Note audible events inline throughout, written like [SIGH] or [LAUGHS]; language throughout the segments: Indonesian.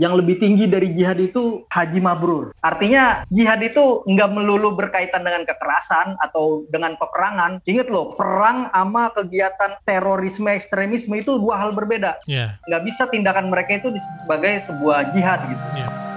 yang lebih tinggi dari jihad itu haji mabrur. Artinya jihad itu nggak melulu berkaitan dengan kekerasan atau dengan peperangan. Ingat loh, perang sama kegiatan terorisme ekstremisme itu dua hal berbeda. Yeah. Nggak bisa tindakan mereka itu sebagai sebuah jihad gitu. Yeah.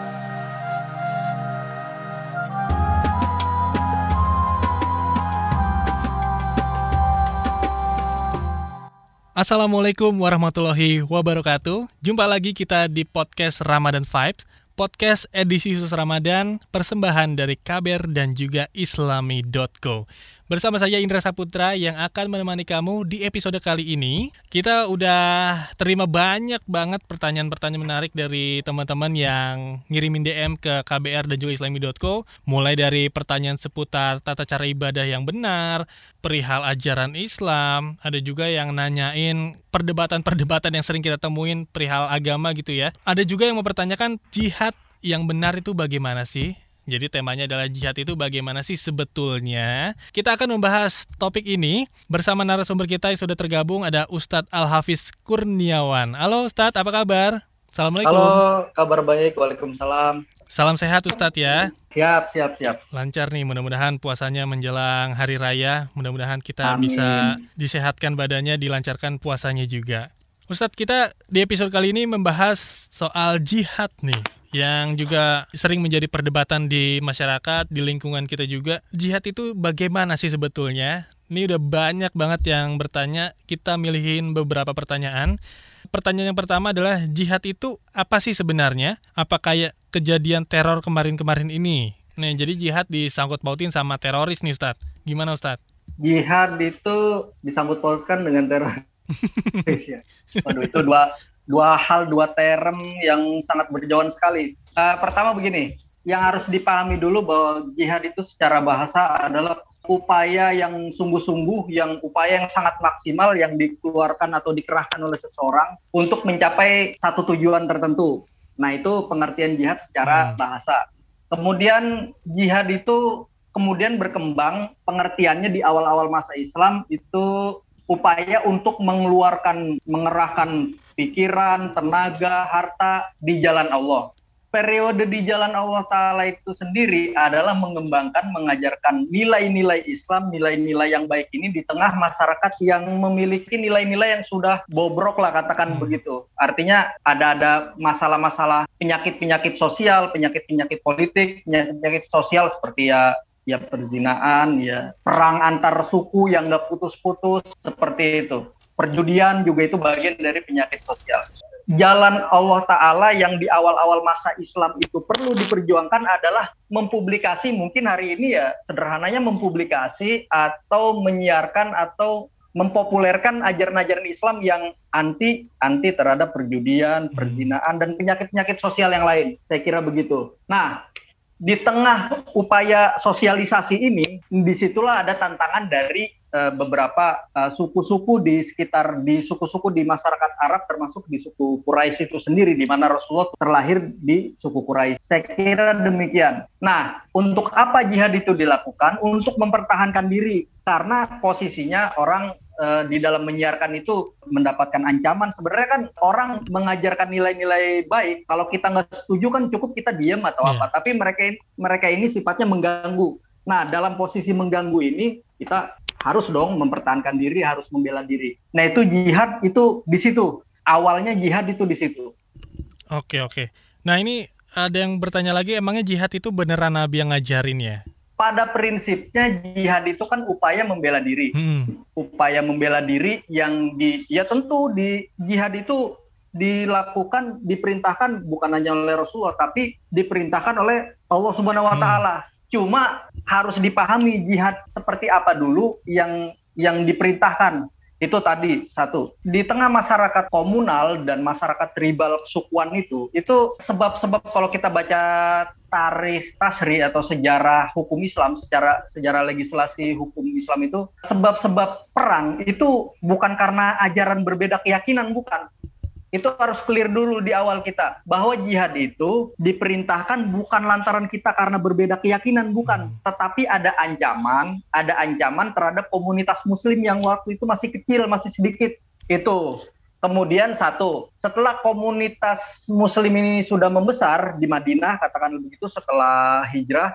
Assalamualaikum warahmatullahi wabarakatuh. Jumpa lagi kita di podcast Ramadan Vibes, podcast edisi khusus Ramadan, persembahan dari Kaber dan juga islami.co. Bersama saya Indra Saputra yang akan menemani kamu di episode kali ini. Kita udah terima banyak banget pertanyaan-pertanyaan menarik dari teman-teman yang ngirimin DM ke KBR dan juga islami.co. Mulai dari pertanyaan seputar tata cara ibadah yang benar, perihal ajaran Islam, ada juga yang nanyain perdebatan-perdebatan yang sering kita temuin perihal agama gitu ya. Ada juga yang mempertanyakan jihad yang benar itu bagaimana sih? Jadi temanya adalah jihad itu bagaimana sih sebetulnya? Kita akan membahas topik ini bersama narasumber kita yang sudah tergabung ada Ustadz Al-Hafiz Kurniawan. Halo Ustadz, apa kabar? Assalamualaikum. Halo, kabar baik. Waalaikumsalam. Salam sehat Ustadz ya. Siap, siap, siap. Lancar nih, mudah-mudahan puasanya menjelang hari raya. Mudah-mudahan kita Amin. bisa disehatkan badannya, dilancarkan puasanya juga. Ustadz, kita di episode kali ini membahas soal jihad nih yang juga sering menjadi perdebatan di masyarakat, di lingkungan kita juga. Jihad itu bagaimana sih sebetulnya? Ini udah banyak banget yang bertanya, kita milihin beberapa pertanyaan. Pertanyaan yang pertama adalah jihad itu apa sih sebenarnya? Apa kayak kejadian teror kemarin-kemarin ini? Nih, jadi jihad disangkut pautin sama teroris nih Ustadz. Gimana Ustadz? Jihad itu disangkut pautkan dengan teroris. ya. Waduh, itu dua dua hal dua term yang sangat berjauhan sekali. Uh, pertama begini, yang harus dipahami dulu bahwa jihad itu secara bahasa adalah upaya yang sungguh-sungguh, yang upaya yang sangat maksimal yang dikeluarkan atau dikerahkan oleh seseorang untuk mencapai satu tujuan tertentu. Nah itu pengertian jihad secara hmm. bahasa. Kemudian jihad itu kemudian berkembang pengertiannya di awal-awal masa Islam itu upaya untuk mengeluarkan, mengerahkan pikiran, tenaga, harta di jalan Allah. Periode di jalan Allah Ta'ala itu sendiri adalah mengembangkan, mengajarkan nilai-nilai Islam, nilai-nilai yang baik ini di tengah masyarakat yang memiliki nilai-nilai yang sudah bobrok lah katakan hmm. begitu. Artinya ada-ada masalah-masalah penyakit-penyakit sosial, penyakit-penyakit politik, penyakit-penyakit sosial seperti ya ya perzinaan, ya perang antar suku yang nggak putus-putus seperti itu. Perjudian juga itu bagian dari penyakit sosial. Jalan Allah Ta'ala yang di awal-awal masa Islam itu perlu diperjuangkan adalah mempublikasi, mungkin hari ini ya sederhananya mempublikasi atau menyiarkan atau mempopulerkan ajaran-ajaran Islam yang anti anti terhadap perjudian, perzinaan dan penyakit-penyakit sosial yang lain. Saya kira begitu. Nah, di tengah upaya sosialisasi ini, di situlah ada tantangan dari uh, beberapa uh, suku-suku di sekitar di suku-suku di masyarakat Arab, termasuk di suku Quraisy itu sendiri, di mana Rasulullah terlahir di suku Quraisy. Saya kira demikian. Nah, untuk apa jihad itu dilakukan? Untuk mempertahankan diri, karena posisinya orang uh, di dalam menyiarkan itu mendapatkan ancaman. Sebenarnya kan orang mengajarkan nilai-nilai baik. Kalau kita nggak setuju kan cukup kita diam atau yeah. apa. Tapi mereka mereka ini sifatnya mengganggu. Nah dalam posisi mengganggu ini kita harus dong mempertahankan diri, harus membela diri. Nah itu jihad itu di situ. Awalnya jihad itu di situ. Oke oke. Nah ini ada yang bertanya lagi, emangnya jihad itu beneran Nabi yang ngajarin ya? pada prinsipnya jihad itu kan upaya membela diri. Hmm. Upaya membela diri yang di ya tentu di jihad itu dilakukan diperintahkan bukan hanya oleh Rasulullah tapi diperintahkan oleh Allah Subhanahu wa hmm. taala. Hmm. Cuma harus dipahami jihad seperti apa dulu yang yang diperintahkan. Itu tadi satu. Di tengah masyarakat komunal dan masyarakat tribal sukuan itu itu sebab-sebab kalau kita baca tarikh tasri atau sejarah hukum Islam secara sejarah legislasi hukum Islam itu sebab-sebab perang itu bukan karena ajaran berbeda keyakinan bukan itu harus clear dulu di awal kita bahwa jihad itu diperintahkan bukan lantaran kita karena berbeda keyakinan bukan hmm. tetapi ada ancaman ada ancaman terhadap komunitas muslim yang waktu itu masih kecil masih sedikit itu Kemudian satu, setelah komunitas Muslim ini sudah membesar di Madinah, katakan begitu, setelah hijrah,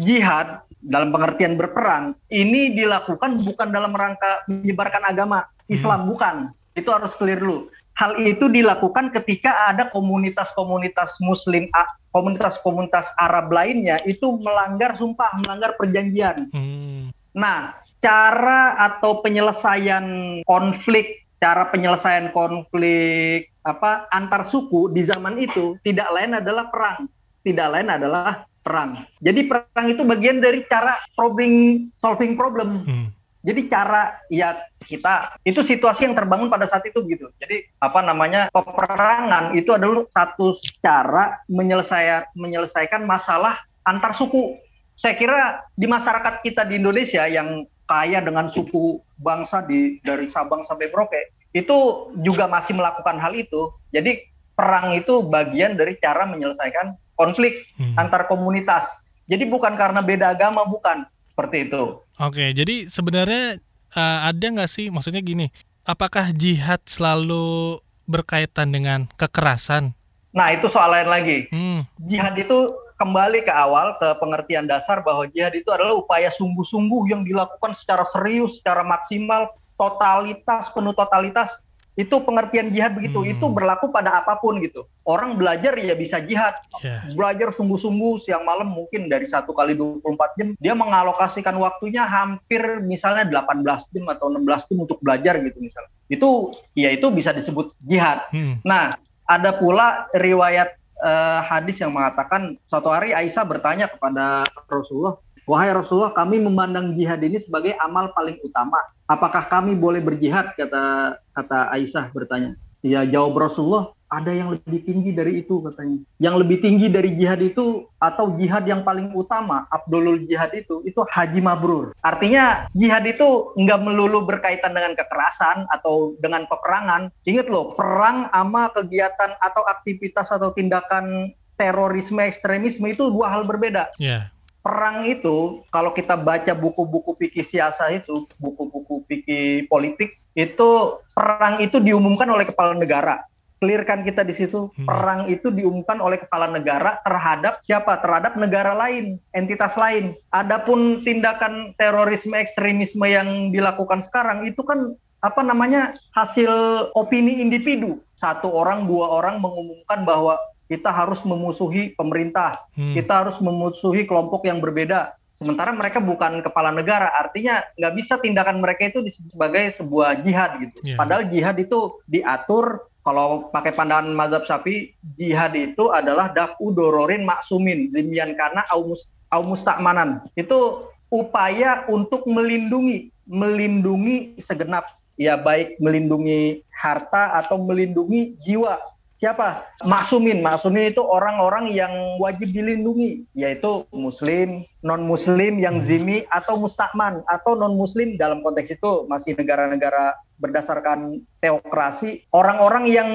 jihad dalam pengertian berperang ini dilakukan bukan dalam rangka menyebarkan agama Islam, hmm. bukan. Itu harus clear dulu. Hal itu dilakukan ketika ada komunitas-komunitas Muslim, komunitas-komunitas Arab lainnya itu melanggar sumpah, melanggar perjanjian. Hmm. Nah, cara atau penyelesaian konflik cara penyelesaian konflik apa antar suku di zaman itu tidak lain adalah perang, tidak lain adalah perang. Jadi perang itu bagian dari cara solving solving problem. Hmm. Jadi cara ya kita itu situasi yang terbangun pada saat itu gitu. Jadi apa namanya peperangan itu adalah satu cara menyelesaikan menyelesaikan masalah antar suku. Saya kira di masyarakat kita di Indonesia yang kaya dengan suku bangsa di dari Sabang sampai Merauke itu juga masih melakukan hal itu. Jadi perang itu bagian dari cara menyelesaikan konflik hmm. antar komunitas. Jadi bukan karena beda agama, bukan seperti itu. Oke, jadi sebenarnya uh, ada nggak sih, maksudnya gini, apakah jihad selalu berkaitan dengan kekerasan? Nah itu soal lain lagi. Hmm. Jihad itu kembali ke awal ke pengertian dasar bahwa jihad itu adalah upaya sungguh-sungguh yang dilakukan secara serius, secara maksimal, totalitas, penuh totalitas. Itu pengertian jihad begitu. Hmm. Itu berlaku pada apa pun gitu. Orang belajar ya bisa jihad. Yeah. Belajar sungguh-sungguh siang malam mungkin dari satu kali 24 jam. Dia mengalokasikan waktunya hampir misalnya 18 jam atau 16 jam untuk belajar gitu misalnya. Itu ya itu bisa disebut jihad. Hmm. Nah, ada pula riwayat uh, hadis yang mengatakan suatu hari Aisyah bertanya kepada Rasulullah, "Wahai Rasulullah, kami memandang jihad ini sebagai amal paling utama. Apakah kami boleh berjihad?" kata kata Aisyah bertanya. Ya jawab Rasulullah, ada yang lebih tinggi dari itu katanya. Yang lebih tinggi dari jihad itu atau jihad yang paling utama, Abdulul jihad itu, itu haji mabrur. Artinya jihad itu nggak melulu berkaitan dengan kekerasan atau dengan peperangan. Ingat loh, perang ama kegiatan atau aktivitas atau tindakan terorisme ekstremisme itu dua hal berbeda. Yeah. Perang itu kalau kita baca buku-buku pikir siasa itu, buku-buku pikir politik, itu perang itu diumumkan oleh kepala negara clearkan kita di situ. Hmm. Perang itu diumumkan oleh kepala negara terhadap siapa? Terhadap negara lain, entitas lain. Adapun tindakan terorisme ekstremisme yang dilakukan sekarang itu kan apa namanya hasil opini individu. Satu orang, dua orang mengumumkan bahwa kita harus memusuhi pemerintah, hmm. kita harus memusuhi kelompok yang berbeda. Sementara mereka bukan kepala negara, artinya nggak bisa tindakan mereka itu sebagai sebuah jihad gitu. Yeah. Padahal jihad itu diatur kalau pakai pandangan mazhab Syafi'i, jihad itu adalah dafu dororin maksumin, zimian karena au mustakmanan. Itu upaya untuk melindungi, melindungi segenap ya baik melindungi harta atau melindungi jiwa siapa? Maksumin. Maksumin itu orang-orang yang wajib dilindungi, yaitu muslim, non-muslim yang zimi atau mustakman atau non-muslim dalam konteks itu masih negara-negara berdasarkan teokrasi, orang-orang yang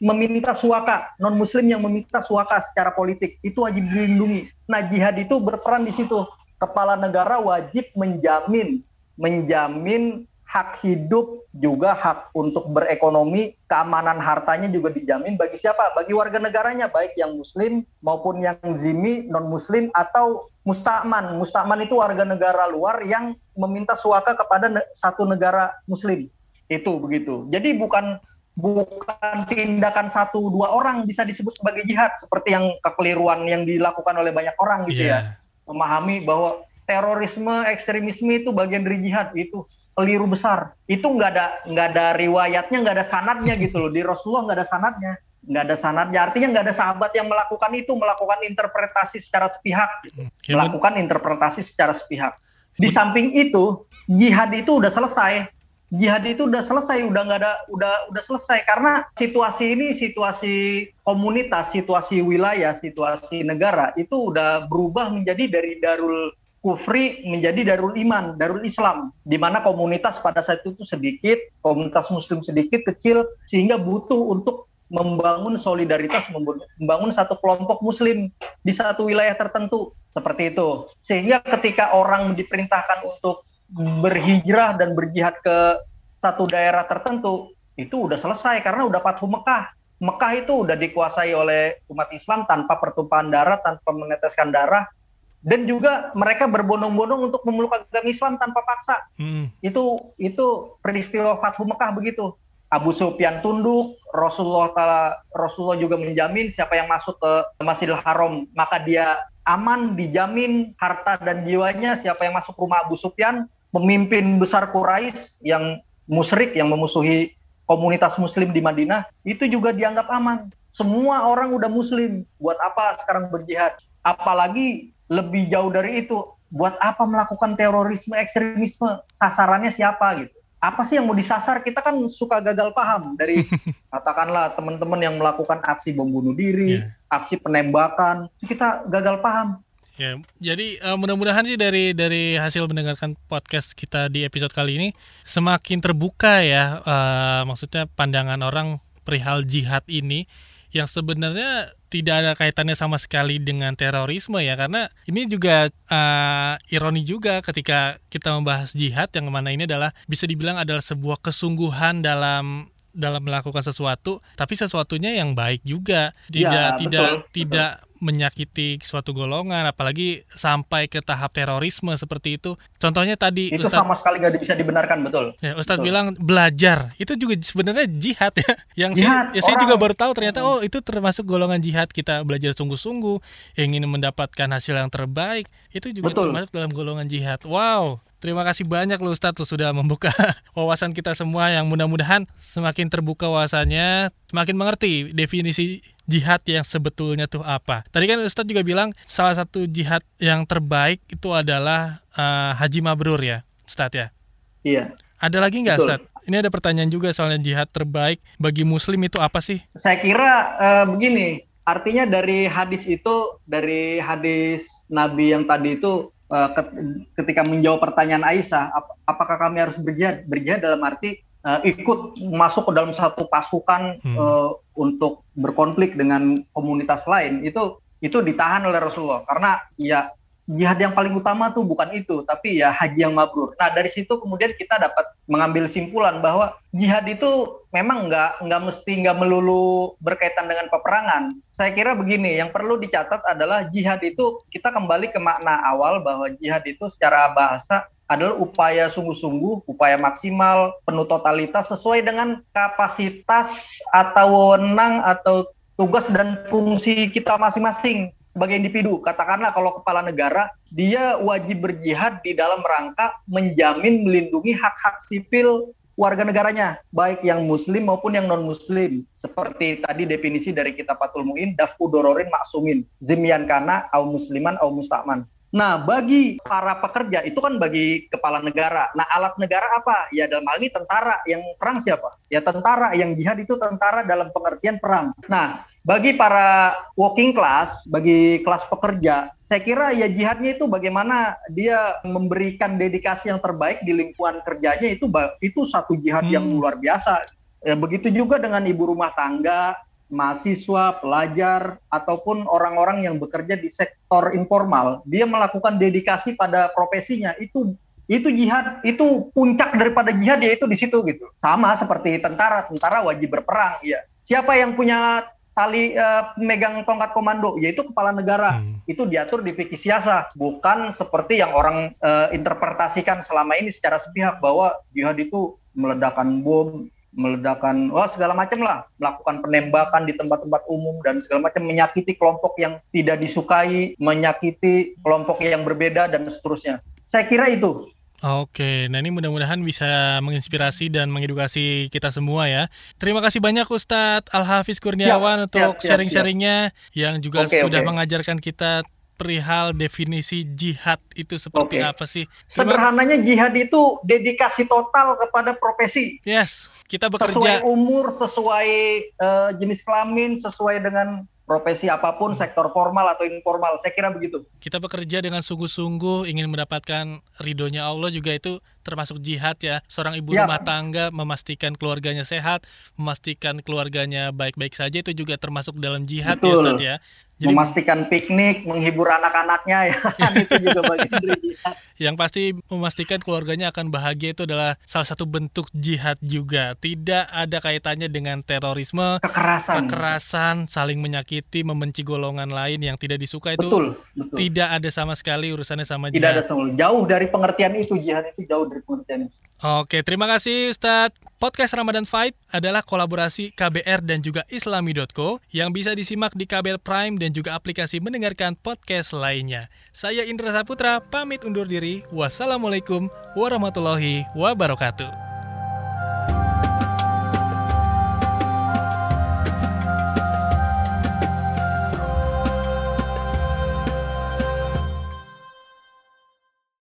meminta suaka, non-muslim yang meminta suaka secara politik itu wajib dilindungi. Nah, jihad itu berperan di situ. Kepala negara wajib menjamin menjamin hak hidup juga hak untuk berekonomi, keamanan hartanya juga dijamin bagi siapa? Bagi warga negaranya, baik yang muslim maupun yang zimi, non-muslim atau mustakman. Mustakman itu warga negara luar yang meminta suaka kepada ne satu negara muslim. Itu begitu. Jadi bukan bukan tindakan satu dua orang bisa disebut sebagai jihad seperti yang kekeliruan yang dilakukan oleh banyak orang gitu yeah. ya. Memahami bahwa terorisme, ekstremisme itu bagian dari jihad itu keliru besar. Itu nggak ada nggak ada riwayatnya, nggak ada sanadnya gitu loh. Di Rasulullah nggak ada sanadnya, nggak ada sanadnya. Artinya nggak ada sahabat yang melakukan itu, melakukan interpretasi secara sepihak, gitu. melakukan interpretasi secara sepihak. Di samping itu, jihad itu udah selesai. Jihad itu udah selesai, udah nggak ada, udah udah selesai karena situasi ini situasi komunitas, situasi wilayah, situasi negara itu udah berubah menjadi dari darul kufri menjadi darul iman, darul Islam, di mana komunitas pada saat itu sedikit, komunitas Muslim sedikit, kecil, sehingga butuh untuk membangun solidaritas, membangun satu kelompok Muslim di satu wilayah tertentu, seperti itu. Sehingga ketika orang diperintahkan untuk berhijrah dan berjihad ke satu daerah tertentu, itu udah selesai karena udah Fathu Mekah. Mekah itu udah dikuasai oleh umat Islam tanpa pertumpahan darah, tanpa meneteskan darah, dan juga mereka berbondong-bondong untuk memeluk agama Islam tanpa paksa. Hmm. Itu itu peristiwa Fathu Mekah begitu. Abu Sufyan tunduk, Rasulullah taala Rasulullah juga menjamin siapa yang masuk ke Masjidil Haram maka dia aman, dijamin harta dan jiwanya. Siapa yang masuk rumah Abu Sufyan, pemimpin besar Quraisy yang musyrik yang memusuhi komunitas muslim di Madinah, itu juga dianggap aman. Semua orang udah muslim, buat apa sekarang berjihad? Apalagi lebih jauh dari itu, buat apa melakukan terorisme, ekstremisme? Sasarannya siapa gitu? apa sih yang mau disasar kita kan suka gagal paham dari [LAUGHS] katakanlah teman-teman yang melakukan aksi bom bunuh diri, yeah. aksi penembakan, kita gagal paham. Ya, jadi uh, mudah-mudahan sih dari dari hasil mendengarkan podcast kita di episode kali ini semakin terbuka ya, uh, maksudnya pandangan orang perihal jihad ini yang sebenarnya tidak ada kaitannya sama sekali dengan terorisme ya karena ini juga uh, ironi juga ketika kita membahas jihad yang mana ini adalah bisa dibilang adalah sebuah kesungguhan dalam dalam melakukan sesuatu tapi sesuatunya yang baik juga. Tidak ya, tidak betul, tidak menyakiti suatu golongan apalagi sampai ke tahap terorisme seperti itu. Contohnya tadi itu Ustadz, sama sekali nggak bisa dibenarkan betul. Ya Ustadz betul. bilang belajar. Itu juga sebenarnya jihad ya. [LAUGHS] Yang jihad, saya, ya, saya juga baru tahu ternyata oh itu termasuk golongan jihad. Kita belajar sungguh-sungguh ingin mendapatkan hasil yang terbaik. Itu juga betul. termasuk dalam golongan jihad. Wow Terima kasih banyak loh Ustadz loh sudah membuka [LAUGHS] wawasan kita semua yang mudah-mudahan semakin terbuka wawasannya, semakin mengerti definisi jihad yang sebetulnya tuh apa. Tadi kan Ustadz juga bilang salah satu jihad yang terbaik itu adalah uh, haji mabrur ya, Ustadz ya. Iya. Ada lagi nggak Ustadz? Ini ada pertanyaan juga soalnya jihad terbaik bagi muslim itu apa sih? Saya kira uh, begini, artinya dari hadis itu, dari hadis Nabi yang tadi itu uh, ketika menjawab pertanyaan Aisyah, ap apakah kami harus berjihad? Berjihad dalam arti uh, ikut masuk ke dalam satu pasukan hmm. uh, untuk berkonflik dengan komunitas lain itu itu ditahan oleh Rasulullah karena ya jihad yang paling utama tuh bukan itu, tapi ya haji yang mabrur. Nah dari situ kemudian kita dapat mengambil simpulan bahwa jihad itu memang nggak nggak mesti nggak melulu berkaitan dengan peperangan. Saya kira begini, yang perlu dicatat adalah jihad itu kita kembali ke makna awal bahwa jihad itu secara bahasa adalah upaya sungguh-sungguh, upaya maksimal, penuh totalitas sesuai dengan kapasitas atau wewenang atau tugas dan fungsi kita masing-masing sebagai individu. Katakanlah kalau kepala negara, dia wajib berjihad di dalam rangka menjamin melindungi hak-hak sipil warga negaranya, baik yang muslim maupun yang non-muslim. Seperti tadi definisi dari kitab Fatul Mu'in, dafu dororin maksumin, zimyan kana, au musliman, au mustakman. Nah, bagi para pekerja itu kan bagi kepala negara. Nah, alat negara apa? Ya dalam hal ini tentara. Yang perang siapa? Ya tentara. Yang jihad itu tentara dalam pengertian perang. Nah, bagi para working class, bagi kelas pekerja, saya kira ya jihadnya itu bagaimana dia memberikan dedikasi yang terbaik di lingkungan kerjanya itu itu satu jihad hmm. yang luar biasa. Ya, begitu juga dengan ibu rumah tangga, mahasiswa, pelajar, ataupun orang-orang yang bekerja di sektor informal, dia melakukan dedikasi pada profesinya. Itu itu jihad itu puncak daripada jihad yaitu di situ gitu. Sama seperti tentara tentara wajib berperang ya siapa yang punya tali uh, megang tongkat komando? Yaitu kepala negara. Hmm. itu diatur di fikih siasa bukan seperti yang orang uh, interpretasikan selama ini secara sepihak bahwa jihad itu meledakan bom meledakan wah segala macam lah melakukan penembakan di tempat-tempat umum dan segala macam menyakiti kelompok yang tidak disukai menyakiti kelompok yang berbeda dan seterusnya saya kira itu Oke, nah ini mudah-mudahan bisa menginspirasi dan mengedukasi kita semua ya. Terima kasih banyak Ustadz Al Hafiz Kurniawan siap, untuk sharing-sharingnya yang juga okay, sudah okay. mengajarkan kita perihal definisi jihad itu seperti okay. apa sih? Sederhananya jihad itu dedikasi total kepada profesi. Yes, kita bekerja sesuai umur, sesuai uh, jenis kelamin, sesuai dengan profesi apa pun, sektor formal atau informal. Saya kira begitu. Kita bekerja dengan sungguh-sungguh ingin mendapatkan ridhonya Allah juga itu termasuk jihad ya. Seorang ibu ya. rumah tangga memastikan keluarganya sehat, memastikan keluarganya baik-baik saja itu juga termasuk dalam jihad ya, Betul. ya Ustaz ya. Jadi, memastikan piknik, menghibur anak-anaknya ya kan [LAUGHS] itu juga bagian dari jihad. Yang pasti memastikan keluarganya akan bahagia itu adalah salah satu bentuk jihad juga. Tidak ada kaitannya dengan terorisme, kekerasan, kekerasan, saling menyakiti, membenci golongan lain yang tidak disuka itu. Betul, betul. Tidak ada sama sekali urusannya sama jihad. Tidak ada sama Jauh dari pengertian itu jihad itu jauh dari pengertian itu. Oke, terima kasih Ustadz. Podcast Ramadan Fight adalah kolaborasi KBR dan juga islami.co yang bisa disimak di KBR Prime dan juga aplikasi mendengarkan podcast lainnya. Saya Indra Saputra, pamit undur diri. Wassalamualaikum warahmatullahi wabarakatuh.